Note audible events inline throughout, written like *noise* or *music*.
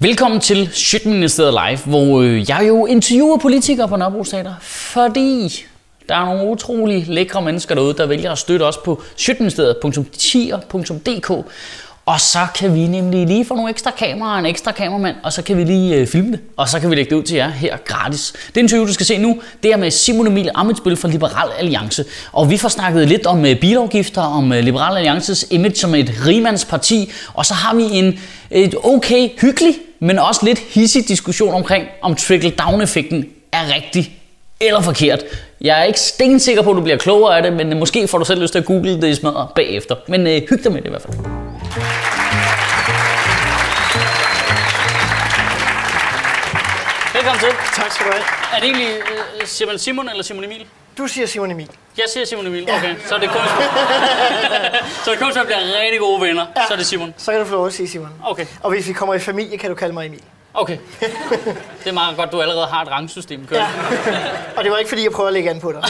Velkommen til Sjøtministeriet Live, hvor øh, jeg jo interviewer politikere på Nørrebro Teater, fordi der er nogle utrolig lækre mennesker derude, der vælger at støtte os på sjøtministeriet.tier.dk. Og så kan vi nemlig lige få nogle ekstra kameraer og en ekstra kameramand, og så kan vi lige øh, filme det, og så kan vi lægge det ud til jer her gratis. Det interview, du skal se nu, det er med Simon Emil Amitsbøl fra Liberal Alliance. Og vi får snakket lidt om øh, bilafgifter, om øh, Liberal Alliances image som et rimandsparti, og så har vi en et okay hyggelig, men også lidt hissig diskussion omkring, om trickle-down-effekten er rigtig eller forkert. Jeg er ikke stensikker på, at du bliver klogere af det, men måske får du selv lyst til at google det i smadret bagefter. Men øh, hyg dig med det i hvert fald. Velkommen til. Tak skal du have. Er det egentlig, øh, siger man Simon eller Simon Emil? Du siger Simon Emil. Jeg siger Simon Emil, okay. Så er det kun, *laughs* så er det kun, så bliver rigtig gode venner. Ja. Så er det Simon. Så kan du få lov at sige Simon. Okay, Og hvis vi kommer i familie, kan du kalde mig Emil. okay. Det er meget godt, du allerede har et rangsystem kørt. Ja. Og det var ikke fordi, jeg prøver at lægge an på dig. *laughs*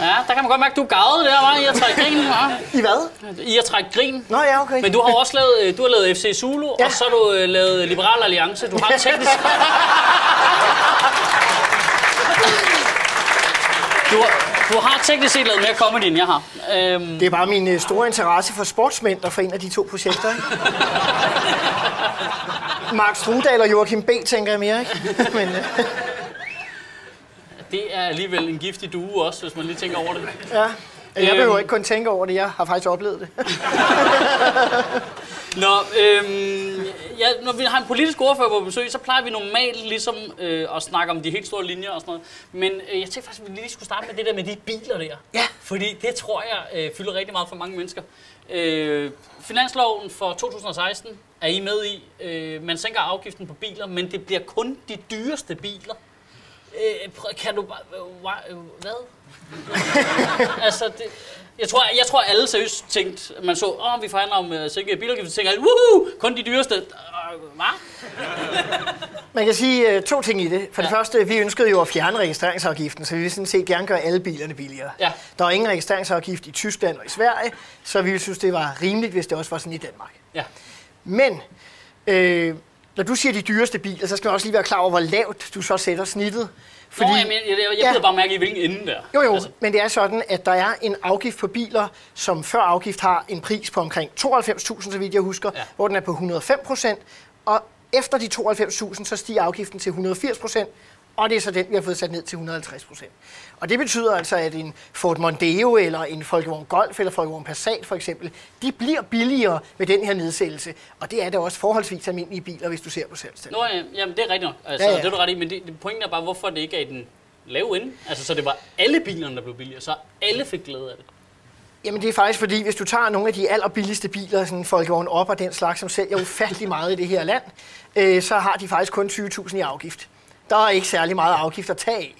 Ja, der kan man godt mærke, at du er gavet der, var i at trække grin, hva'? I hvad? I at trække grin. Nå ja, okay. Men du har også lavet, øh, du har lavet FC Zulu, ja. Ja. og så har du øh, lavet Liberal Alliance. Du har teknisk... *laughs* Du har, du har teknisk set lavet mere comedy, end jeg har. Øhm, Det er bare min øh, store interesse for sportsmænd, der forener de to projekter, ikke? *laughs* Mark Strudal og Joachim B. tænker jeg mere, ikke? Men, øh, det er alligevel en giftig due også, hvis man lige tænker over det. ja. Jeg Øhm. behøver ikke kun tænke over det, jeg har faktisk oplevet det. *laughs* Nå, øhm, ja, når vi har en politisk ordfører på besøg, så plejer vi normalt ligesom øh, at snakke om de helt store linjer og sådan noget. Men øh, jeg tænkte faktisk, at vi lige skulle starte med det der med de biler der. Ja. Fordi det tror jeg øh, fylder rigtig meget for mange mennesker. Øh, finansloven for 2016 er I med i. Øh, man sænker afgiften på biler, men det bliver kun de dyreste biler. Øh, prøv- kan du bare... Øh, øh, hvad? *laughs* altså, det, jeg tror, jeg tror alle seriøst tænkte, man så, åh, vi forhandler om uh, sænke bilafgifter, så tænker alle, woohoo, kun de dyreste. Uh, hvad? Man kan sige øh, to ting i det. For det Ja. første, vi ønskede jo at fjerne registreringsafgiften, så vi vil sådan set gerne gøre alle bilerne billigere. Ja. Der er ingen registreringsafgift i Tyskland og i Sverige, så vi ville synes, det var rimeligt, hvis det også var sådan i Danmark. Ja. Men øh, når du siger de dyreste biler, så skal man også lige være klar over, hvor lavt du så sætter snittet. Fordi, Nå, jeg, jeg, jeg, jeg Ja. ja. bare mærke i, hvilken ende der. Jo, jo, Altså, men det er sådan, at der er en afgift på biler, som før afgift har en pris på omkring 92.000, så vidt jeg husker, Ja. hvor den er på 105 procent, og efter de 92.000, så stiger afgiften til 180 procent, og det er så den, vi har fået sat ned til 150 procent. Og det betyder altså, at en Ford Mondeo eller en Volkswagen Golf eller Volkswagen Passat for eksempel, de bliver billigere med den her nedsættelse. Og det er da også forholdsvis almindelige biler, hvis du ser på salgstal. Nå, ja, jamen, det er rigtigt nok. Altså, ja. ja. Det er du ret i, men det, det, pointen er bare, hvorfor det ikke er i den lave ende. Altså, så det var alle bilerne, der blev billigere, så alle fik glæde af det. Jamen det er faktisk fordi, hvis du tager nogle af de allerbilligste biler, sådan Volkswagen op og den slags, som sælger ufattelig meget i det her land, øh, så har de faktisk kun 20.000 i afgift. Der er ikke særlig meget afgift at tage af,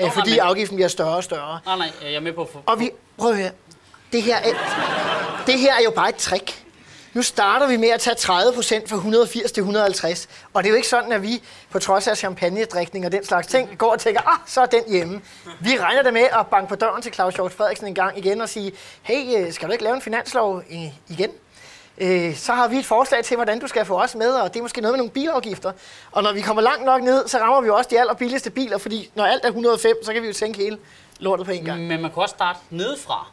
øh, nej, fordi men- afgiften bliver større og større. Nej, nej, jeg er med på... For, Og vi, prøv at høre, det her er, det her er jo bare et trick. Nu starter vi med at tage 30 procent fra 180 til 150. Og det er jo ikke sådan, at vi på trods af champagnedrikning og den slags ting, går og tænker, ah, så er den hjemme. Vi regner da med at banke på døren til Claus Hjort Frederiksen en gang igen og sige, hey, øh, skal du ikke lave en finanslov øh, igen? Øh, så har vi et forslag til, hvordan du skal få os med, og det er måske noget med nogle bilafgifter. Og når vi kommer langt nok ned, så rammer vi også de allerbilligste biler, fordi når alt er 105, så kan vi jo sænke hele lortet på en gang. Men man kan også starte nedefra.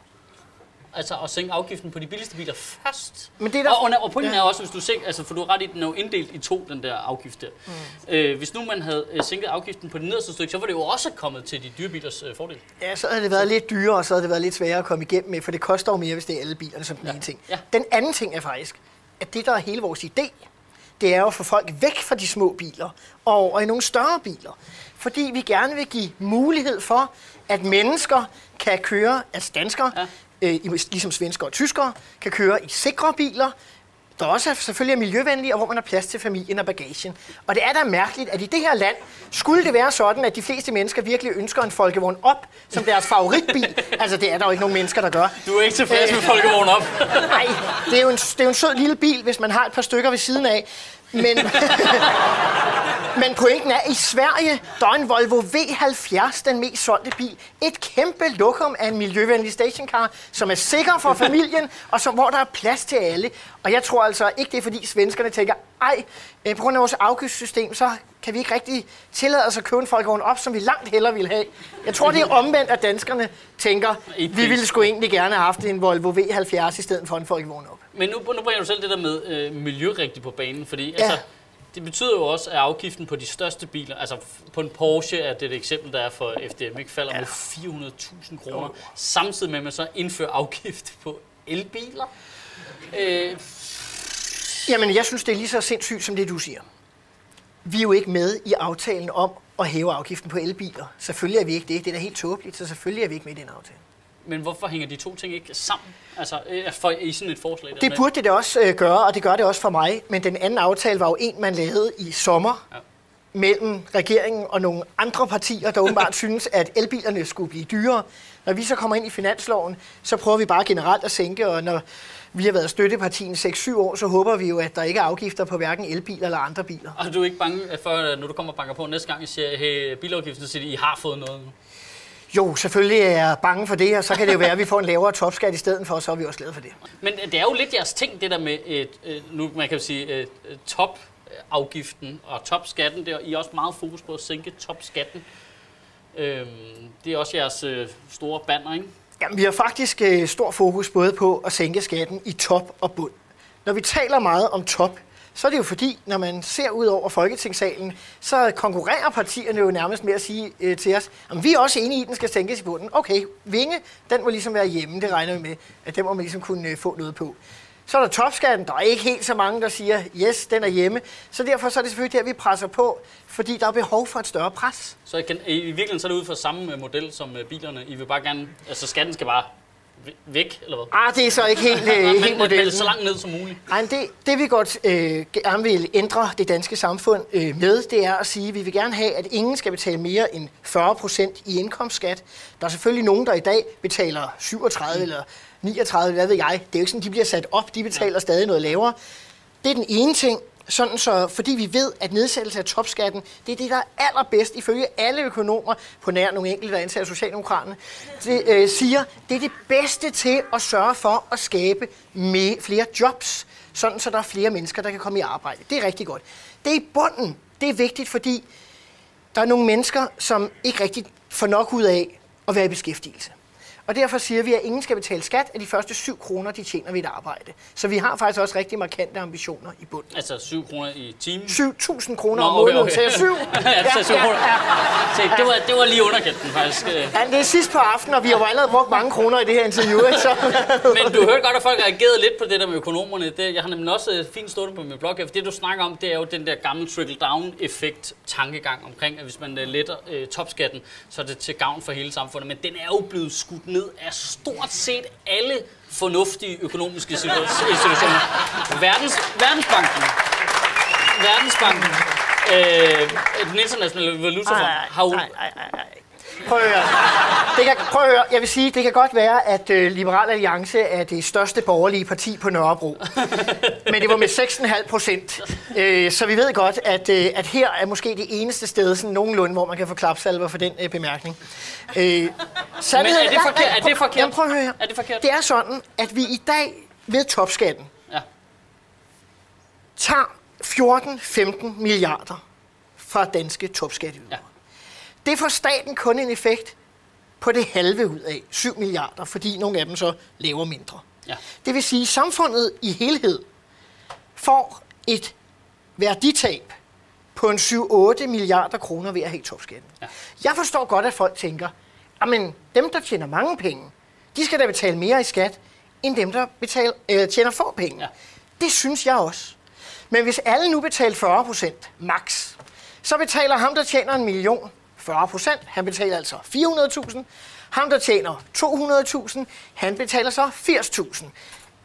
Altså at sænke afgiften på de billigste biler først. Men det er der- og, og, og pointen Ja. er også, hvis du sænker, altså for du har ret i, den er jo inddelt i to, den der afgift der. Mm. Øh, hvis nu man havde øh, sænket afgiften på det nederste stykke, så var det jo også kommet til de dyre bilers øh, fordel. Ja, så havde det været lidt dyrere, og så havde det været lidt sværere at komme igennem med, for det koster jo mere, hvis det er alle bilerne som den Ja. ene ting. Ja. Den anden ting er faktisk, at det, der er hele vores idé, det er jo at få folk væk fra de små biler og over i nogle større biler. Fordi vi gerne vil give mulighed for, at mennesker kan køre, altså danskere, Ja. Øh, ligesom svenskere og tyskere, kan køre i sikre biler, der også er selvfølgelig er miljøvenlige, og hvor man har plads til familien og bagagen. Og det er da mærkeligt, at i det her land, skulle det være sådan, at de fleste mennesker virkelig ønsker en Folkevogn op som deres favoritbil. *laughs* altså, det er der jo ikke nogen mennesker, der gør. Du er ikke tilfreds med folkevogn op. *laughs* Nej, det er, jo en, det er jo en sød lille bil, hvis man har et par stykker ved siden af. Men, *laughs* men pointen er, at i Sverige, der er en Volvo V70, den mest solgte bil. Et kæmpe lokum af en miljøvenlig stationcar, som er sikker for familien, og som, hvor der er plads til alle. Og jeg tror altså ikke, det er fordi svenskerne tænker, ej, øh, på grund af vores afgiftssystem, så kan vi ikke rigtig tillade os at købe en folkevogn op, som vi langt hellere vil have. Jeg tror, det er omvendt, at danskerne tænker, vi ville sgu egentlig gerne have haft en Volvo V70 i stedet for en folkevogn op. Men nu, nu bringer du selv det der med øh, miljørigtigt på banen, fordi ja. altså, det betyder jo også, at afgiften på de største biler, altså på en Porsche er det et eksempel, der er for FDM, ikke falder ja. med 400.000 kroner, oh. samtidig med at man så indfører afgift på elbiler. Øh. Jamen, jeg synes, det er lige så sindssygt som det, du siger. Vi er jo ikke med i aftalen om at hæve afgiften på elbiler. Selvfølgelig er vi ikke det. Det er da helt tåbeligt, så selvfølgelig er vi ikke med i den aftale. Men hvorfor hænger de to ting ikke sammen? Altså øh, for, i sådan et forslag? Det burde det også øh, gøre, og det gør det også for mig. Men den anden aftale var jo en, man lavede i sommer. Ja mellem regeringen og nogle andre partier, der åbenbart *laughs* synes, at elbilerne skulle blive dyrere. Når vi så kommer ind i finansloven, så prøver vi bare generelt at sænke, og når vi har været støttepartien 6-7 år, så håber vi jo, at der ikke er afgifter på hverken elbiler eller andre biler. Og du er ikke bange for, når du kommer og banker på næste gang, og siger, hey, bilafgiften, så siger I har fået noget nu? Jo, selvfølgelig er jeg bange for det, og så kan det jo være, at vi får en lavere topskat i stedet for, og så er vi også glade for det. Men det er jo lidt jeres ting, det der med, et, et, nu man kan sige, et topafgiften og topskatten. Det er I også meget fokus på at sænke topskatten. Øhm, det er også jeres øh, store banner, ikke? Jamen, vi har faktisk øh, stor fokus både på at sænke skatten i top og bund. Når vi taler meget om top, så er det jo fordi, når man ser ud over Folketingssalen, så konkurrerer partierne jo nærmest med at sige øh, til os, at vi er også enige i, at den skal sænkes i bunden. Okay, Vinge, den må ligesom være hjemme, det regner vi med, at den må man ligesom kunne øh, få noget på. Så er der topskatten, der er ikke helt så mange, der siger, yes, den er hjemme. Så derfor så er det selvfølgelig der, vi presser på, fordi der er behov for et større pres. Så I, kan, i virkeligheden så er det ud fra samme model som øh, bilerne. I vil bare gerne, altså skatten skal bare væk, eller hvad? Ah, det er så ikke helt, øh, *laughs* helt modellen. Men så langt ned som muligt. Nej, det, det vi godt øh, gerne vil ændre det danske samfund øh, med, det er at sige, at vi vil gerne have, at ingen skal betale mere end 40 procent i indkomstskat. Der er selvfølgelig nogen, der i dag betaler 37 mm. eller 39, hvad ved jeg. Det er jo ikke sådan, de bliver sat op, de betaler ja. stadig noget lavere. Det er den ene ting sådan så, fordi vi ved, at nedsættelse af topskatten, det er det, der er allerbedst, ifølge alle økonomer, på nær nogle enkelte, der antager Socialdemokraterne, det, øh, siger, det er det bedste til at sørge for at skabe med flere jobs, sådan så der er flere mennesker, der kan komme i arbejde. Det er rigtig godt. Det er i bunden. Det er vigtigt, fordi der er nogle mennesker, som ikke rigtig får nok ud af at være i beskæftigelse. Og derfor siger vi, at ingen skal betale skat af de første 7 kroner, de tjener ved et arbejde. Så vi har faktisk også rigtig markante ambitioner i bund. Altså 7 kroner i timen? 7.000 kroner om måneden. Okay, okay. Så 7. *laughs* ja, ja, 7 kroner. Ja, ja. det, var, det var lige underkendt faktisk. Ja, det er sidst på aftenen, og vi har jo allerede brugt mange kroner i det her interview. Ikke? Så. *laughs* Men du hørte godt, at folk reagerede lidt på det der med økonomerne. Det, jeg har nemlig også øh, fint stået på min blog her, for det du snakker om, det er jo den der gamle trickle-down-effekt tankegang omkring, at hvis man øh, letter øh, topskatten, så er det til gavn for hele samfundet. Men den er jo blevet skudt ned af stort set alle fornuftige økonomiske institutioner. Verdens, Verdensbanken, Verdensbanken, øh, den internationale valutafond har jo... Prøv at høre. Det kan, prøv at høre. Jeg vil sige, det kan godt være, at uh, Liberal Alliance er det største borgerlige parti på Nørrebro. Men det var med 6,5 procent. Uh, så vi ved godt, at, uh, at her er måske det eneste sted, sådan nogenlunde, hvor man kan få klapsalver for den uh, bemærkning. Uh, Men er det forkert? Er det forkert? Jamen, prøv at høre. Er det forkert? Det er sådan, at vi i dag ved topskatten ja. tager 14-15 milliarder fra danske topskatteydere. Ja. Det får staten kun en effekt på det halve ud af 7 milliarder, fordi nogle af dem så lever mindre. Ja. Det vil sige, at samfundet i helhed får et værditab på en 7-8 milliarder kroner ved at have topskatten. Ja. Jeg forstår godt, at folk tænker, at dem, der tjener mange penge, de skal da betale mere i skat, end dem, der betaler, øh, tjener få penge. Ja. Det synes jeg også. Men hvis alle nu betaler 40 procent max, så betaler ham, der tjener en million, 40 procent. Han betaler altså 400.000. Ham, der tjener 200.000, han betaler så 80.000.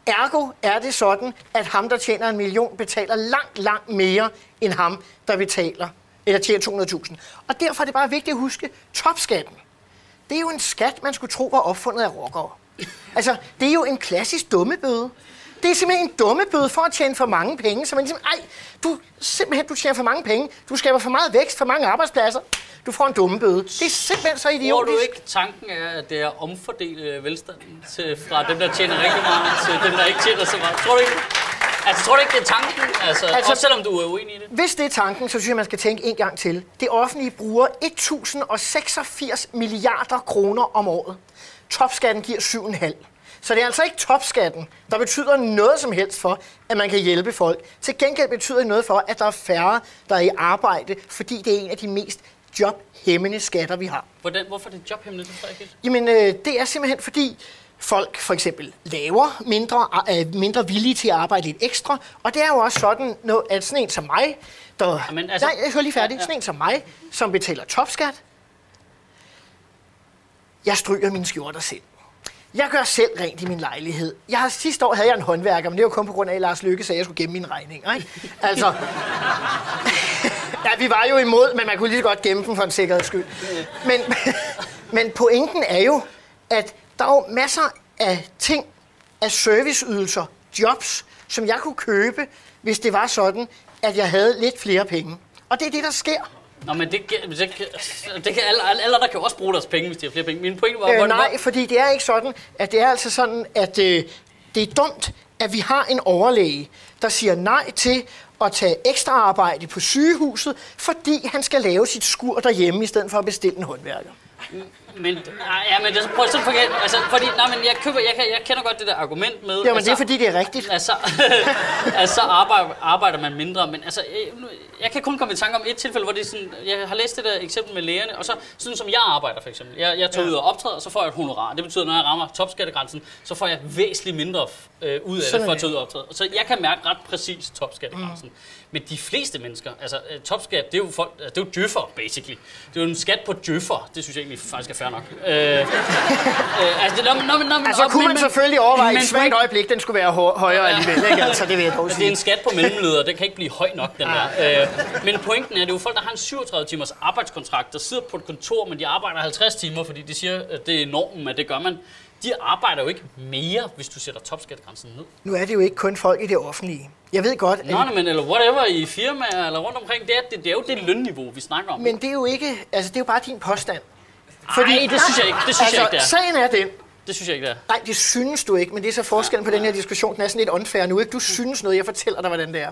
Ergo er det sådan, at ham, der tjener en million, betaler langt, langt mere end ham, der betaler eller tjener 200.000. Og derfor er det bare vigtigt at huske topskatten. Det er jo en skat, man skulle tro var opfundet af rockere. Altså, det er jo en klassisk dummebøde. Det er simpelthen en dummebøde for at tjene for mange penge. Så man ligesom, ej, du, simpelthen, du tjener for mange penge. Du skaber for meget vækst, for mange arbejdspladser. Du får en dummebøde. Det er simpelthen så Tror idiotisk. du ikke, tanken er, at det er at omfordele velstanden til, fra dem, der tjener rigtig meget, til dem, der ikke tjener så meget? Tror du ikke? Altså, tror du ikke, det er tanken? Altså, Altså- altså også selvom du er uenig i det? Hvis det er tanken, så synes jeg, man skal tænke en gang til. Det offentlige bruger 1086 milliarder kroner om året. Topskatten giver 7,5. Så det er altså ikke topskatten, der betyder noget som helst for, at man kan hjælpe folk. Til gengæld betyder det noget for, at der er færre, der er i arbejde, fordi det er en af de mest jobhæmmende skatter, vi har. Hvordan, hvorfor er det jobhæmmende, det jeg ikke? Jamen, øh, det er simpelthen fordi folk for eksempel laver mindre, er mindre villige til at arbejde lidt ekstra. Og det er jo også sådan, når- at sådan en som mig, der... Jamen, altså- nej, jeg hører lige færdig. Ja, ja. Sådan en som mig, som betaler topskat, jeg stryger mine skjorter selv. Jeg gør selv rent i min lejlighed. Jeg har, sidste år havde jeg en håndværker, men det var kun på grund af, at Lars Lykke sagde, at jeg skulle gemme mine regninger. Ikke? Altså, ja, vi var jo imod, men man kunne lige så godt gemme dem for en sikkerheds skyld. Men, *laughs* men pointen er jo, at der er jo masser af ting, af serviceydelser, jobs, som jeg kunne købe, hvis det var sådan, at jeg havde lidt flere penge. Og det er det, der sker. Nå, men det, det, det kan alle, alle, alle der kan også bruge deres penge, hvis de har flere penge. Min pointe var, Øh, nej, fordi det er ikke sådan, at det er altså sådan, at øh, det er dumt, at vi har en overlæge, der siger nej til at tage ekstra arbejde på sygehuset, fordi han skal lave sit skur derhjemme, i stedet for at bestille en håndværker. Men, nej, ja, men det, prøv sådan forget, altså, fordi, nej, men jeg, køber, jeg, jeg kender godt det der argument med, Jamen, altså, det er fordi, det er rigtigt. Altså, altså *laughs* arbejder, arbejder man mindre, men altså, nu- jeg kan kun komme i tanke om et tilfælde, hvor det er sådan, jeg har læst det der eksempel med lægerne, og så sådan som jeg arbejder for eksempel. Jeg, jeg tager Ja. ud og optræder, og så får jeg et honorar. Det betyder, når jeg rammer topskattegrænsen, så får jeg væsentligt mindre øh, ud af Sådan det for at tage ud og optræde. Så jeg kan mærke ret præcis topskattegrænsen. Mm. Men de fleste mennesker, altså øh, topskat, det er jo folk, altså, det er jo djøffer, basically. Det er jo en skat på djøffer. Det synes jeg egentlig faktisk er fair nok. Øh, øh, altså, når, når, når, Altså, og- kunne man men- selvfølgelig overveje men et svagt øjeblik, den skulle være hø- højere alligevel, ikke? Altså, det vil jeg *laughs* dog Altså, det er sige. en skat på mellemleder, den kan ikke blive høj nok, den der. Øh, men pointen er, at det er jo folk, der har en 37 timers arbejdskontrakt, der sidder på et kontor, men de arbejder 50 timer, fordi de siger, at det er normen, at det gør man. De arbejder jo ikke mere, hvis du sætter topskattegrænsen ned. Nu er det jo ikke kun folk i det offentlige. Jeg ved godt, Nå, men eller whatever i firmaer eller rundt omkring, det er, det, det er jo det lønniveau, vi snakker om. Men det er jo ikke, altså det er jo bare din påstand. Fordi, det synes jeg ikke, det synes altså, jeg ikke, det er. sagen er den, Det synes jeg ikke, det er. nej, det synes du ikke, men det er så forskellen på den her diskussion, den er sådan lidt unfair nu, ikke? Du synes noget, jeg fortæller dig, hvordan det er.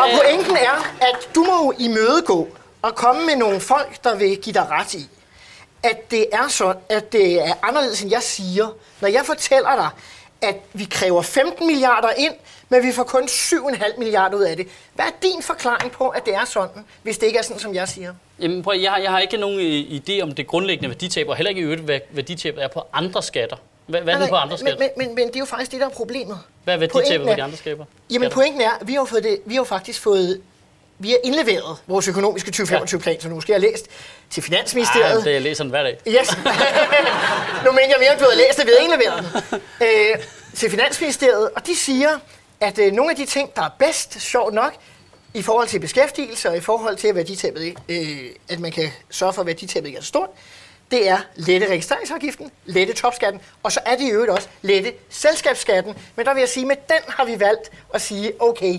Og pointen er, at du må imødegå og komme med nogle folk, der vil give dig ret i, at det er sådan, at det er anderledes, end jeg siger. Når jeg fortæller dig, at vi kræver 15 milliarder ind, men vi får kun 7,5 milliarder ud af det. Hvad er din forklaring på, at det er sådan, hvis det ikke er sådan, som jeg siger? Jamen, prøv, jeg, har- jeg har ikke nogen øh, idé om det grundlæggende værditab, og heller ikke i øvrigt, hvad værditabet er på andre skatter. Hvad, hvad er den på andre men, skatter? men, men, men det er jo faktisk det, der er problemet. Hvad er værditabet på de andre skatter? Jamen pointen er, at vi har fået det, vi har faktisk fået vi har indleveret vores økonomiske 2025-plan, som du måske har læst til Finansministeriet. Ej, det jeg læser den hver dag. Yes. *laughs* nu mener jeg mere, at du har læst det, vi har indleveret den. *laughs* Øh, til Finansministeriet, og de siger, at øh, nogle af de ting, der er bedst, sjovt nok, i forhold til beskæftigelse og i forhold til, at, værditabet, øh, at man kan sørge for, at værditabet ikke er så stort, det er lette registreringsafgiften, lette topskatten, og så er det i øvrigt også lette selskabsskatten. Men der vil jeg sige, med den har vi valgt at sige, okay,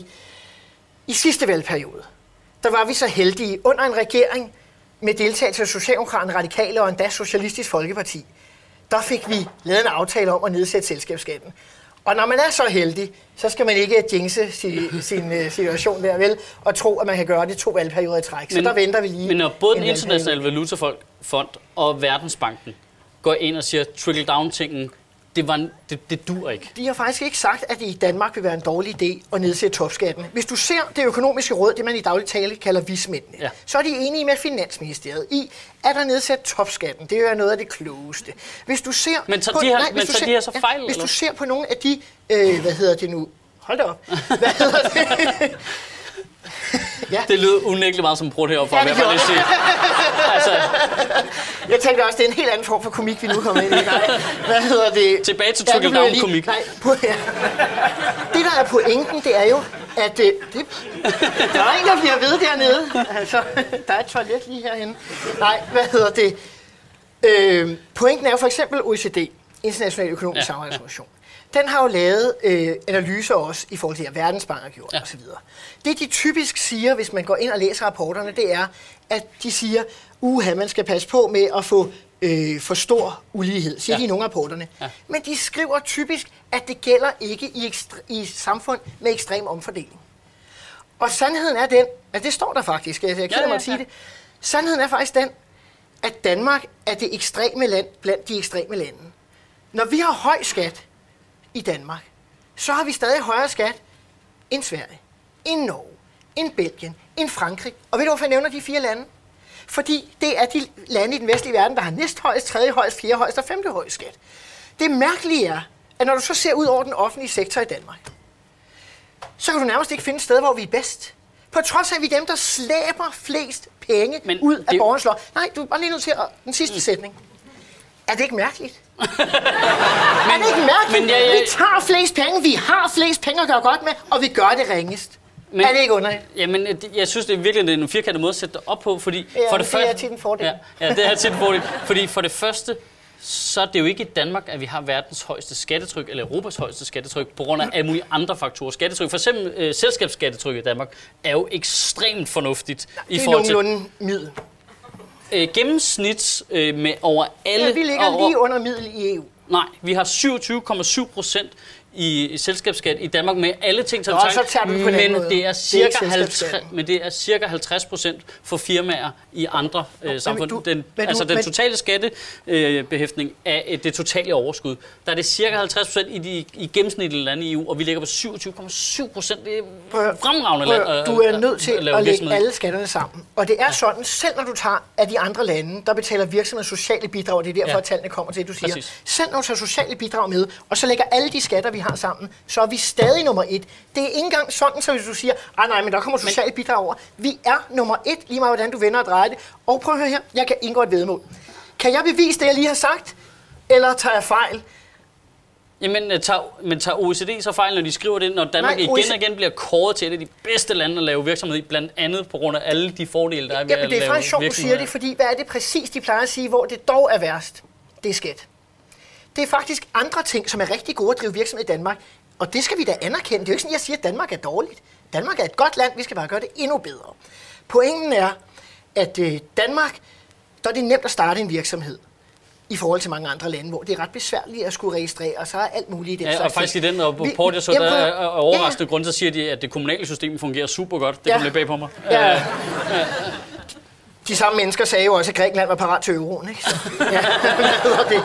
i sidste valgperiode, der var vi så heldige under en regering med deltagelse af Socialdemokraterne, Radikale og endda Socialistisk Folkeparti. Der fik vi lavet en aftale om at nedsætte selskabsskatten. Og når man er så heldig, så skal man ikke jinxe sin, sin øh, situation der, vel, og tro, at man kan gøre det to valgperioder i træk. Så der venter vi lige Men når både den internationale valutafond og Verdensbanken går ind og siger, trickle-down-tingen, det, var, en- det, det dur ikke. De har faktisk ikke sagt, at det i Danmark vil være en dårlig idé at nedsætte topskatten. Hvis du ser det økonomiske råd, det man i daglig tale kalder vismændene, Ja. så er de enige med Finansministeriet i, at der nedsætte topskatten, det er noget af det klogeste. Hvis du ser Men tager de her- hvis men du tager de her så fejl, Hvis eller? du ser på nogle af de, øh, hvad hedder det nu, hold da op, *laughs* hvad hedder det? Ja, Det lyder unægteligt meget som brud heroppe, Ja, ja, det jeg lige sige. Altså, jeg tænkte også, det er en helt anden form for komik, vi nu kommer ind i. Nej, hvad hedder det? Tilbage til Ja, blev jeg lige- trickle-down-komik. Nej, på, ja. Det, der er pointen, det er jo, at øh, det, der er en, der bliver ved dernede. Altså, der er et toilet lige herhen. Nej, hvad hedder det? Øh, pointen er jo for eksempel OECD. international økonomisk ja, samarbejdsorganisation, ja. Den har jo lavet øh, analyser også i forhold til, at Verdensbank har gjort ja. osv. Det, de typisk siger, hvis man går ind og læser rapporterne, det er, at de siger, uha, man skal passe på med at få øh, for stor ulighed, siger ja. de i nogle af rapporterne. Ja. Men de skriver typisk, at det gælder ikke i, ekstre- i samfund med ekstrem omfordeling. Og sandheden er den, at det står der faktisk, jeg, jeg kender ja, ja, mig at sige ja. det, sandheden er faktisk den, at Danmark er det ekstreme land blandt de ekstreme lande. Når vi har høj skat i Danmark, så har vi stadig højere skat end Sverige, end Norge, end Belgien, end Frankrig. Og ved du, hvorfor jeg nævner de fire lande? Fordi det er de lande i den vestlige verden, der har næsthøjst, tredje højst, fjerde højst og femte højst skat. Det mærkelige er, at når du så ser ud over den offentlige sektor i Danmark, så kan du nærmest ikke finde et sted, hvor vi er bedst. På trods af, at vi er dem, der slæber flest penge Men ud af det... borgernes lov. Nej, du er bare lige nødt til at... Den sidste mm. sætning. Er det ikke mærkeligt? *laughs* mærkeligt? Men jeg, jeg... Vi tager flest penge, vi har flest penge at gøre godt med, og vi gør det ringest. Men, er det ikke underligt? Jamen, jeg synes, det er virkelig det er en firkantet måde at sætte det op på, fordi... Ja, for det, det første, er tit en fordel. Ja, ja, det er tit en fordel. Fordi for det første, så er det jo ikke i Danmark, at vi har verdens højeste skattetryk, eller Europas højeste skattetryk, på grund af alle mulige andre faktorer. Skattetryk, for eksempel øh, selskabsskattetryk i Danmark, er jo ekstremt fornuftigt. Det er i forhold nogenlunde til, middel. Øh, gennemsnit øh, med over alle... Ja, vi ligger over, lige under middel i EU. Nej, vi har 27,7 procent i selskabsskat i Danmark med alle ting til så tager du på men det er cirka det er 50, men det er cirka 50 procent for firmaer i andre øh, samfund. Du, den, du, altså den totale skattebehæftning øh, af det totale overskud, der er det cirka 50 procent i de i gennemsnitlige lande i EU, og vi ligger på 27,7 procent. Det er fremragende land at, Du er nødt til at, at lægge alle skatterne sammen. Og det er ja. sådan, selv når du tager af de andre lande, der betaler virksomheder sociale bidrag, og det er derfor, ja. at tallene kommer til, det du siger. Præcis. Selv når du tager sociale bidrag med, og så lægger alle de skatter, vi har sammen, så er vi stadig nummer et. Det er ikke engang sådan, så hvis du siger, ah nej, men der kommer sociale bidrag over. Vi er nummer et, lige meget hvordan du vender og drejer det. Og prøv at høre her, jeg kan indgå et vedmål. Kan jeg bevise det, jeg lige har sagt, eller tager jeg fejl? Jamen, øh, tager, men tager OECD så fejl, når de skriver det, når Danmark Nej, igen og igen bliver kåret til et af de bedste lande at lave virksomhed i, blandt andet på grund af alle de fordele, der er ved ja, at det er faktisk sjovt, du siger det, fordi hvad er det præcis, de plejer at sige, hvor det dog er værst? Det er skat. Det er faktisk andre ting, som er rigtig gode at drive virksomhed i Danmark. Og det skal vi da anerkende. Det er jo ikke sådan, jeg siger, at Danmark er dårligt. Danmark er et godt land, vi skal bare gøre det endnu bedre. Pointen er, at øh, Danmark, der er det nemt at starte en virksomhed i forhold til mange andre lande, hvor det er ret besværligt at skulle registrere, og så er alt muligt i den Ja, og faktisk i den rapport, jeg så, der er overraskende ja. grund, så siger de, at det kommunale system fungerer super godt. Det ja. kom lidt bag på mig. Ja. ja. De samme mennesker sagde jo også, at Grækenland var parat til euroen. Ikke? Så, ja. *laughs* det.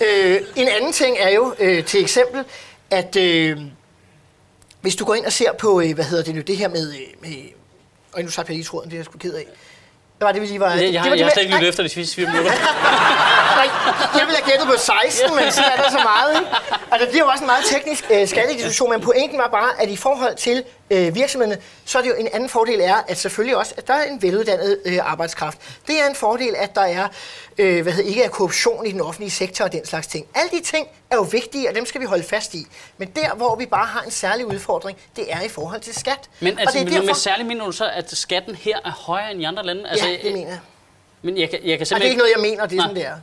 Øh, en anden ting er jo, øh, til eksempel, at øh, hvis du går ind og ser på, øh, hvad hedder det nu, det her med, øh, med og nu satte jeg lige tråden, det er jeg sgu ked af. Hvad var det, vi lige var? Jeg, jeg, det var, jeg har slet ikke lyttet efter de sidste fire minutter. Jeg ville have gættet på 16, men så er der så meget. Ikke? Og det bliver jo også en meget teknisk øh, skattediskussion, men pointen var bare, at i forhold til øh, virksomhederne, så er det jo en anden fordel er, at selvfølgelig også, at der er en veluddannet øh, arbejdskraft. Det er en fordel, at der er, øh, hvad hedder, ikke er korruption i den offentlige sektor og den slags ting. Alle de ting er jo vigtige, og dem skal vi holde fast i. Men der, hvor vi bare har en særlig udfordring, det er i forhold til skat. Men altså, og det er derfor... med særlig mener du så, at skatten her er højere end i andre lande? Altså, ja, det mener jeg. Men jeg kan, jeg kan simpelthen... Og det er ikke noget, jeg mener, det er Nej. sådan, det er.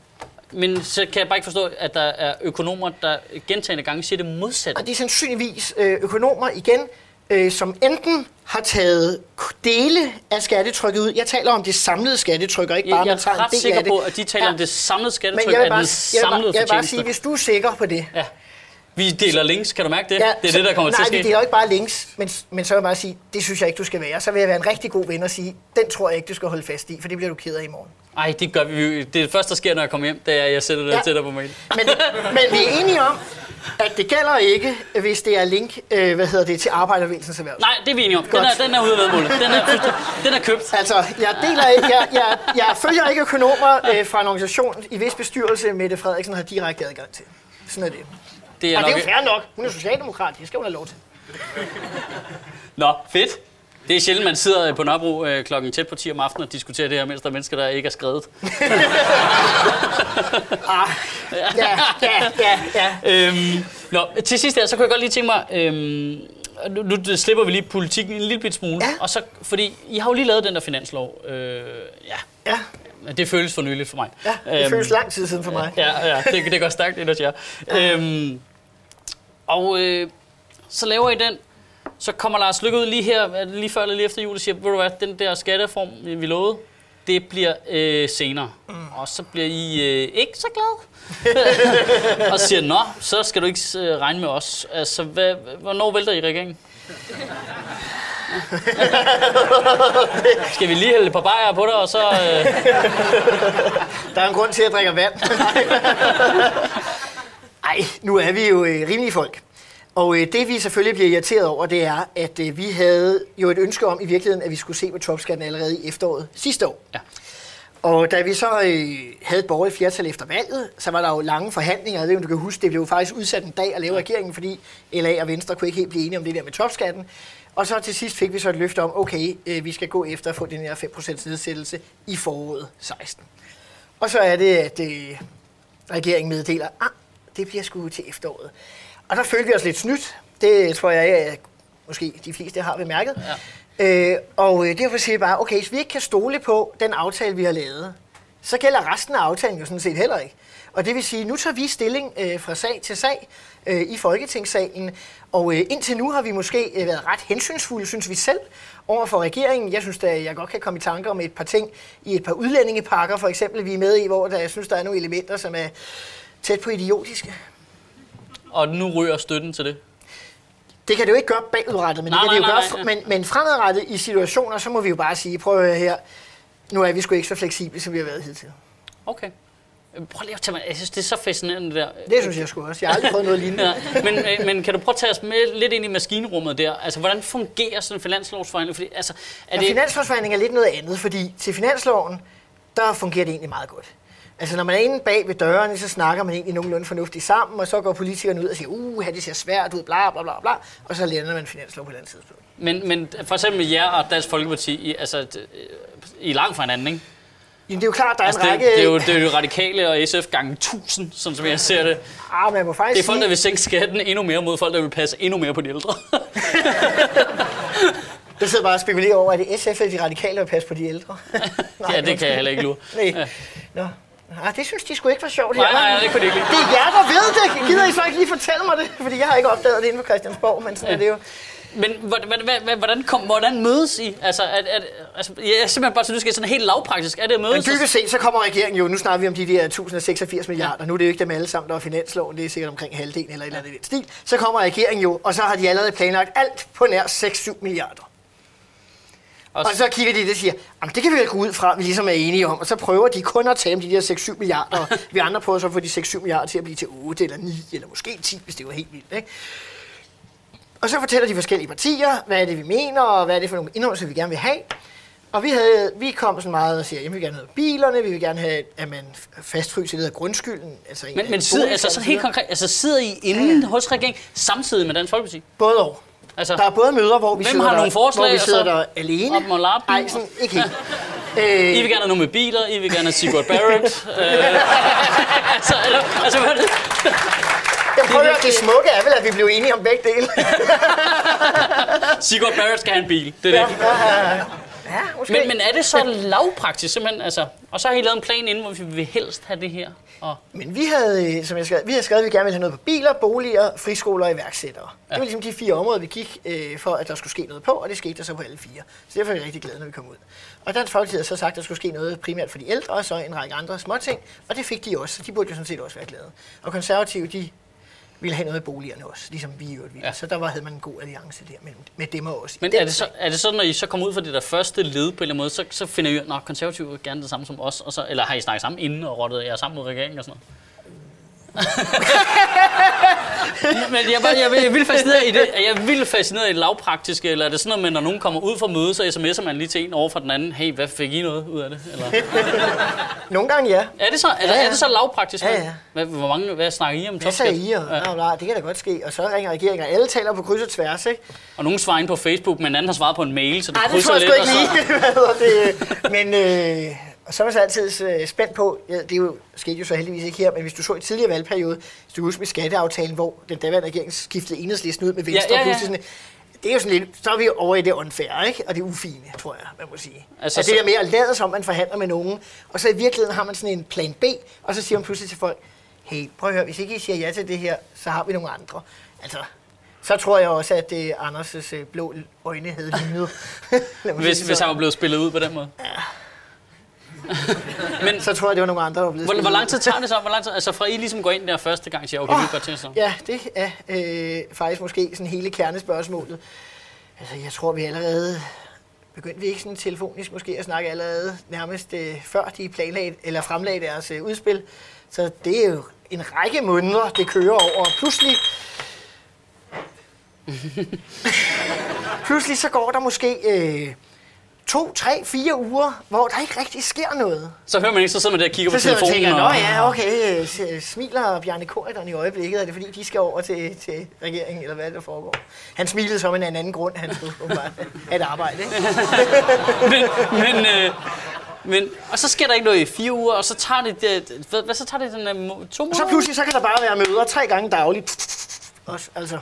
Men så kan jeg bare ikke forstå, at der er økonomer, der gentagende gange siger det modsatte. Og det er sandsynligvis øh, økonomer igen, øh, som enten har taget dele af skattetrykket ud. Jeg taler om det samlede skattetryk, og ikke bare, jeg, man tager en del sikker af det. på, at de taler ja. om det samlede skattetryk, jeg vil bare, jeg vil bare, jeg vil bare sige, hvis du er sikker på det, ja. Vi deler links, kan du mærke det? Ja, det er så, det, der kommer nej, til at ske. Nej, vi deler ikke bare links, men, men så vil jeg bare sige, det synes jeg ikke, du skal være. Så vil jeg være en rigtig god ven og sige, den tror jeg ikke, du skal holde fast i, for det bliver du ked af i morgen. Nej, det gør vi. Det er første, der sker, når jeg kommer hjem, det er, at jeg sætter det ja. til dig på mail. Men, men vi er enige om, at det gælder ikke, hvis det er link øh, hvad hedder det, til arbejdervægelsens erhverv. Nej, det er vi enige om. Den er, den er ude af vedmålet. Den er, den er købt. Altså, jeg, deler ikke, jeg, jeg, jeg følger ikke økonomer øh, fra en organisation i hvis bestyrelse, Mette Frederiksen har direkte adgang til. Sådan er det. Det er og nok... det er jo fair nok. Hun er socialdemokrat. Det skal hun have lov til. *laughs* Nå, fedt. Det er sjældent, man sidder på Nørrebro øh, klokken tæt på 10 om aftenen og diskuterer det her, mens der er mennesker, der ikke er skrevet. *laughs* ah, ja, ja, ja, ja. Øhm, nå, til sidst her, så kunne jeg godt lige tænke mig, øhm, nu, nu slipper vi lige politikken en lille bit smule. Ja. Og så, fordi I har jo lige lavet den der finanslov. Øh, ja, Ja, det føles for nyligt for mig. ja det Øhm, føles lang tid siden for mig. Ja, ja det, det går stærkt ind hos jer. Øhm, og øh, så laver I den. Så kommer Lars Lykke ud lige her, er lige før eller lige efter jul, og siger, ved du hvad, den der skattereform, vi lovede, det bliver øh, senere. Mm. Og så bliver I øh, ikke så glade. *laughs* og siger, nå, så skal du ikke øh, regne med os. Altså, hvad, hvornår vælter I regeringen? *laughs* Skal vi lige hælde et par bajer på dig, og så... Øh, Der er en grund til, at jeg drikker vand. *laughs* Ej, nu er vi jo øh, rimelige folk. Og øh, det vi selvfølgelig bliver irriteret over, det er, at øh, vi havde jo et ønske om i virkeligheden, at vi skulle se på topskatten allerede i efteråret sidste år. ja. Og da vi så øh, havde et borgerligt flertal efter valget, så var der jo lange forhandlinger. Jeg ved du kan huske, det blev jo faktisk udsat en dag at lave regeringen, fordi LA og Venstre kunne ikke helt blive enige om det der med topskatten. Og så til sidst fik vi så et løfte om, okay, øh, vi skal gå efter at få den her 5% nedsættelse i foråret 16. Og så er det, at øh, regeringen meddeler, ah, det bliver sgu til efteråret. Og der følte vi os lidt snydt. Det tror jeg, at måske de fleste har bemærket. Ja. Øh, og øh, derfor siger jeg bare, okay, hvis vi ikke kan stole på den aftale, vi har lavet, så gælder resten af aftalen jo sådan set heller ikke. Og det vil sige, nu tager vi stilling øh, fra sag til sag øh, i Folketingssalen, og øh, indtil nu har vi måske øh, været ret hensynsfulde, synes vi selv, over for regeringen. Jeg synes, at jeg godt kan komme i tanke om et par ting i et par udlændingepakker, for eksempel, vi er med i, hvor der, jeg synes, der er nogle elementer, som er tæt på idiotiske. Og nu ryger støtten til det. Det kan det jo ikke gøre bagudrettet, men Nej, det kan det jo nej, gøre, nej, nej, men, men fremadrettet i situationer, så må vi jo bare sige, prøv at høre her, nu er vi sgu ikke så fleksible, som vi har været hidtil. Okay. Prøv lige at tage mig. Jeg synes, det er så fascinerende det der. Det synes jeg sgu også. Jeg har aldrig prøvet noget lignende. Ja, men, øh, men kan du prøve at tage os med lidt ind i maskinrummet der? Altså, hvordan fungerer sådan en finanslovsforhandling? Fordi, altså, er Og det... finanslovsforhandling er lidt noget andet, fordi til finansloven, der fungerer det egentlig meget godt. Altså når man er inde bag ved dørene, så snakker man egentlig nogenlunde fornuftigt sammen, og så går politikerne ud og siger, uh, det ser svært ud, bla bla bla bla, og så lander man finanslov på et andet tidspunkt. Men, men for eksempel jer og Dansk Folkeparti, I, altså, I er langt fra hinanden, ikke? Jamen det er jo klart, der er Altså, en det, række... det, er jo, det er jo radikale og SF gange 1000, sådan som jeg ser det. Ah, man må faktisk Det er folk, der vil sænke skatten endnu mere mod folk, der vil passe endnu mere på de ældre. *laughs* jeg sidder bare og spekulerer over, at det SF eller de radikale vil passe på de ældre. *laughs* ja, det kan jeg heller ikke lure. Nej. Ja. Nå. Ah, det synes de skulle ikke var sjovt. Nej, nej, hva'? det kunne de ikke lide. Det er jer, der ved det. Gider I så ikke lige fortælle mig det? Fordi jeg har ikke opdaget det inde på Christiansborg, men sådan ja. er det jo. Men hvordan, hvordan, hvordan, kom, hvordan mødes I? Altså, er, er, altså, jeg er simpelthen bare så nysgerrig, sådan helt lavpraktisk. Er det at Men mødes? dybest set, så kommer regeringen jo, nu snakker vi om de der 1086 milliarder, nu er det jo ikke dem alle sammen, der er finansloven, det er sikkert omkring halvdelen eller et eller andet stil. Så kommer regeringen jo, og så har de allerede planlagt alt på nær 6-7 milliarder. Og, Og så kigger de det og siger, jamen det kan vi vel gå ud fra, vi ligesom er enige om. Og så prøver de kun at tage de der 6-7 milliarder. Og *laughs* vi andre prøver så at få de 6-7 milliarder til at blive til 8 eller 9 eller måske 10, hvis det var helt vildt. Ikke? Og så fortæller de forskellige partier, hvad er det, vi mener, og hvad er det for nogle indholdelser, vi gerne vil have. Og vi, havde, vi kom sådan meget og siger, at vi vil gerne have bilerne, vi vil gerne have, at man fastfryser det af grundskylden. Altså en- men, en men sidder, altså, så og helt konkret, altså, sidder I inden Ja, hos regeringen samtidig med Dansk Folkeparti? Både og. Altså, Der er både møder, hvor vi Hvem sidder har der, nogle forslag, hvor vi og sidder der alene. op med lappen? Nej, sådan ikke helt. I Øh, vil gerne have noget med biler, I vil gerne have Sigurd Barrett. *laughs* øh, *laughs* altså, eller, altså, hvad er det? Jeg prøver, det smukke er vel, at vi blev enige om begge dele. *laughs* Sigurd Barrett skal have en bil, det er det. Ja, måske. Men, men er det så lavpraktisk simpelthen? Altså, og så har I lavet en plan inden, hvor vi vil helst have det her. Og, Men vi havde, øh, som jeg skrev, vi havde skrevet, at vi gerne ville have noget på biler, boliger, friskoler og iværksættere. Ja. Det var ligesom de fire områder, vi gik øh, for, at der skulle ske noget på, og det skete der så på alle fire. Så derfor er vi rigtig glade, når vi kom ud. Og Dansk Folkeparti havde så sagt, at der skulle ske noget primært for de ældre, og så en række andre småting, og det fik de også, så de burde jo sådan set også være glade. Og konservative, de ville have noget i boligerne også, ligesom vi i øvrigt ville. Ja. Så der var, havde man en god alliance der mellem, med dem og os. men er det, så, er det så, når I så kommer ud fra det der første led på en eller anden måde, så, så finder I, at konservative gerne det samme som os, og så, eller har I snakket sammen inden og rottet jer sammen mod regeringen og sådan noget? *laughs* Men jeg, bare, jeg, jeg er vildt fascineret i det. Jeg er vildt fascineret i det lavpraktiske, eller er det sådan noget med, når nogen kommer ud fra møde, så sms'er man lige til en over for den anden, hey, hvad fik I noget ud af det? Eller, *laughs* Nogle gange ja. er, det så, er, Ja, ja, er det så lavpraktisk? Ja, ja. Hvad, hvor mange, hvad snakker I om Hvad topskat? I? Og, ja. nej, det kan da godt ske. Og så ringer regeringen, alle taler på kryds og tværs, ikke? Og nogen svarer ind på Facebook, men anden har svaret på en mail, så det Nej, det krydser tror jeg lidt. sgu ikke og så- lige. *laughs* Hvad hedder det? Men øh, og så er man så altid øh, spændt på, ja, det er jo, skete jo så heldigvis ikke her, men hvis du så i tidligere valgperiode, hvis du husker med skatteaftalen, hvor den daværende regering skiftede enhedslisten ud med Venstre, Ja, ja, ja. og pludselig sådan, det er jo sådan lidt, så er vi over i det unfair, ikke? Og det ufine, tror jeg, man må sige. Altså, Altså, at det så- der med at lade som, man forhandler med nogen, og så i virkeligheden har man sådan en plan B, og så siger man pludselig til folk, hey, prøv at høre, hvis ikke I siger ja til det her, så har vi nogle andre. Altså, så tror jeg også, at det Anders' øh, blå øjne havde lignet. *laughs* Hvis, det hvis han var blevet spillet ud på den måde. *laughs* Men Så tror jeg, det var nogle andre, der var blevet hvor, hvor lang tid tager det så? Hvor lang tid, altså fra I ligesom går ind der første gang og siger, okay, vi vil godt til så. Ja, det er øh, faktisk måske sådan hele kernespørgsmålet. Altså, jeg tror, vi allerede begyndte vi ikke sådan telefonisk måske at snakke allerede nærmest øh, før de planlagde, eller fremlagde deres øh, udspil. Så det er jo en række måneder, det kører over. Og pludselig... *laughs* pludselig så går der måske øh, to, tre, fire uger, hvor der ikke rigtig sker noget. Så hører man ikke, så sidder man der og kigger Så på og telefonen. tænker, nå og, ja, okay, smiler Bjarne Korydon i øjeblikket, er det fordi, de skal over til, til regeringen, eller hvad er der foregår? Han smilede som en anden grund, han skulle åbenbart et arbejde, ikke? *laughs* men, men, øh, men, og så sker der ikke noget i fire uger, og så tager det, det hvad, hvad så tager det den, to Og måneder? så pludselig, så kan der bare være møder tre gange dagligt. Også, altså.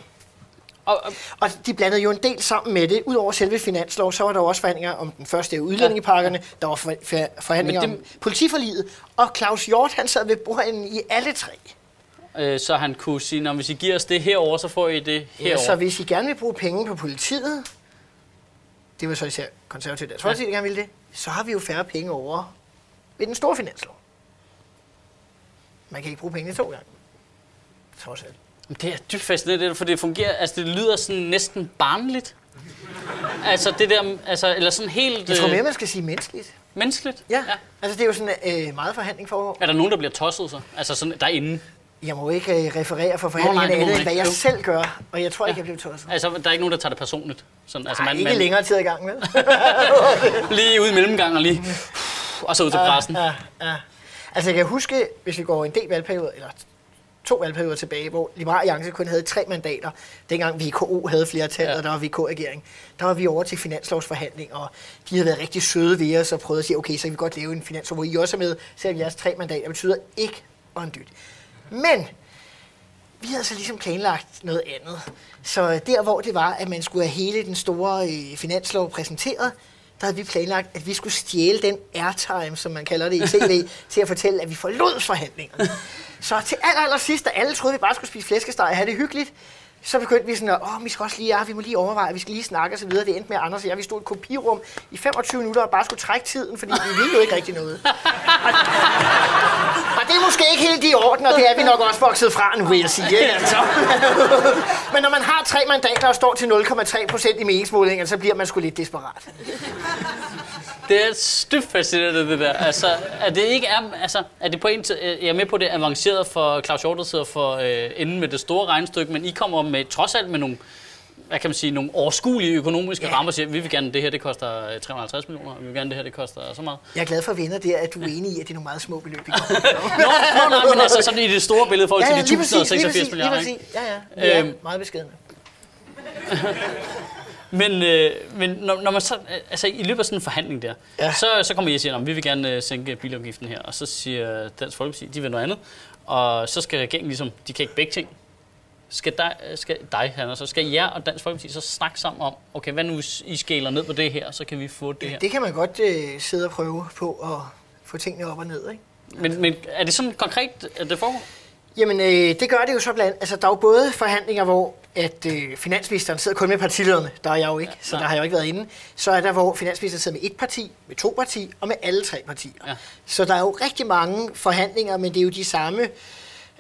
Og, og, Og de blandede jo en del sammen med det. Udover selve finanslov, så var der også forhandlinger om den første udlændingepakkerne. Der var for, for, forhandlinger Men det... om politiforliget. Og Claus Hjort, han sad ved bordenden i alle tre. øh, så han kunne sige, når hvis I giver os det herover, så får I det Ja, herover. så hvis I gerne vil bruge penge på politiet, det var så især konservativt dansk Folkeparti, der gerne ville det, så har vi jo færre penge over ved den store finanslov. Man kan ikke bruge pengene to gange. Trods alt. Det er dybt fascinerende, for det fungerer, altså det lyder sådan næsten barnligt. Altså det der, altså, eller sådan helt Jeg tror øh, mere, man skal sige menneskeligt. menneskeligt. Ja. ja. Altså, det er jo sådan øh, meget forhandling foregår. Er der nogen, der bliver tosset så? Altså sådan derinde? Jeg må ikke øh, referere for forhandlingerne andet, man end hvad jeg selv gør. Og jeg tror ikke, jeg blev tosset. Altså der er ikke nogen, der tager det personligt? Sådan, altså, Nej, ikke længere tid i gang med. Lige ude i mellemgang og lige, og så ud til pressen. Ja, ja. Altså, jeg kan huske, hvis vi går en del valgperioder, eller to valgperioder tilbage, hvor Liberal Alliance kun havde tre mandater. Dengang VKO havde flertal, Ja. og der var VK-regering. Der var vi over til finanslovsforhandling, og de havde været rigtig søde ved os og prøvet at sige, okay, så kan vi godt lave en finanslov, hvor I også er med, selvom jeres tre mandater betyder ikke og en dyt. Men vi havde så ligesom planlagt noget andet. Så der, hvor det var, at man skulle have hele den store øh, finanslov præsenteret, der havde vi planlagt, at vi skulle stjæle den airtime, som man kalder det i tv, *laughs* til at fortælle, at vi forlod forhandlingerne. Så til aller, aller sidst, da alle troede, vi bare skulle spise flæskesteg og have det hyggeligt, så begyndte vi sådan at, åh, vi skal også lige, ja, vi må lige overveje, vi skal lige snakke og så videre. Det endte med, at Anders og jeg, vi stod i et kopirum i 25 minutter og bare skulle trække tiden, fordi vi ville jo ikke rigtig noget. *laughs* Og det er måske ikke helt i orden, og det er vi nok også vokset fra nu, vil jeg sige. Ikke? Altså. *laughs* Men når man har tre mandater og står til 0,3 procent i meningsmålinger, så bliver man sgu lidt desperat. Det er styft fascinerende, det der. Altså, er det ikke er, altså, er det på en jeg er med på det er avanceret for Claus Hjort, der sidder for øh, enden med det store regnestykke, men I kommer med, trods alt med nogle, hvad kan man sige, nogle overskuelige økonomiske Ja. rammer, siger, vi vil gerne, det her det koster øh, 350 millioner, vi vil gerne, det her det koster så meget. Jeg er glad for venner der, at du er enig i, at det er nogle meget små beløb. vi kommer. Nå, nå, nej, men altså sådan i det store billede forhold til de lige præcis, lige 1086 præcis, lige milliarder, ikke? præcis. Ja, ja. Vi er Øhm. meget beskedne. *laughs* Men, øh, men når, når man så, øh, altså i løbet af sådan en forhandling der, ja. Ja. så, så kommer I og siger, at vi vil gerne øh, sænke bilafgiften her, og så siger Dansk Folkeparti, de vil noget andet, og så skal regeringen ligesom, de kan ikke begge ting. Skal dig, øh, skal dig Hanna, så skal jer og Dansk Folkeparti så snakke sammen om, okay, hvad nu hvis I skæler ned på det her, så kan vi få det her. Det kan man godt øh, sidde og prøve på at få tingene op og ned, ikke? Men, men er det sådan konkret, at det foregår? Jamen, øh, det gør det jo så blandt Altså, der er jo både forhandlinger, hvor at øh, finansministeren sidder kun med partilederne. Der er jeg jo ikke, ja, så der har jeg jo ikke været inde. Så er der, hvor finansministeren sidder med et parti, med to parti og med alle tre partier. Ja. Så der er jo rigtig mange forhandlinger, men det er jo de samme...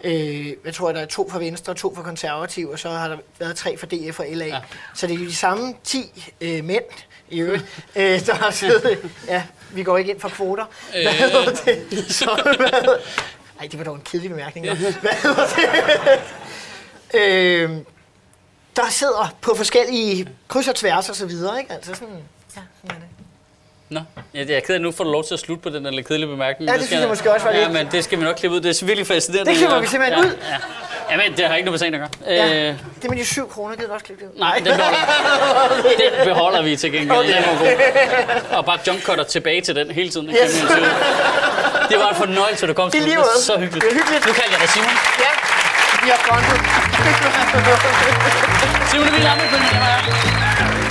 Øh, jeg tror, der er to fra Venstre, to fra Konservative, og så har der været tre fra DF og LA. Ja. Så det er jo de samme 10 øh, mænd, i øvrigt, øh, der har siddet... Ja, vi går ikke ind for kvoter. Hvad Øh. hedder det? Så, hvad, ej, det var dog en kedelig bemærkning. hva'? Hvad hedder det? øh, der sidder på forskellige kryds og tværs og så videre, ikke? Altså sådan, ja, sådan er det. Nå, ja, det er ked af, at nu får du lov til at slutte på den der kedelige bemærkning. Ja, det skal synes jeg måske også var ja, lidt- men det skal vi nok klippe ud. Det er virkelig fascinerende. Det klipper vi simpelthen ja, ud. Ja. Jamen, det har ikke noget med sagen at gøre. Ja, Øh, det med de syv kroner, gider du også klippe det ud? nej, det beholder, det beholder vi til gengæld. Okay. Den. Og bare jumpcutter tilbage til den hele tiden. Yes. Yes. Det var en fornøjelse, at du kom til. Det måde. så hyggeligt. Det er hyggeligt. Nu kalder jeg dig Simon. Ja, Vi har frontet. Simon Emil Ammitzbøl, det var jeg.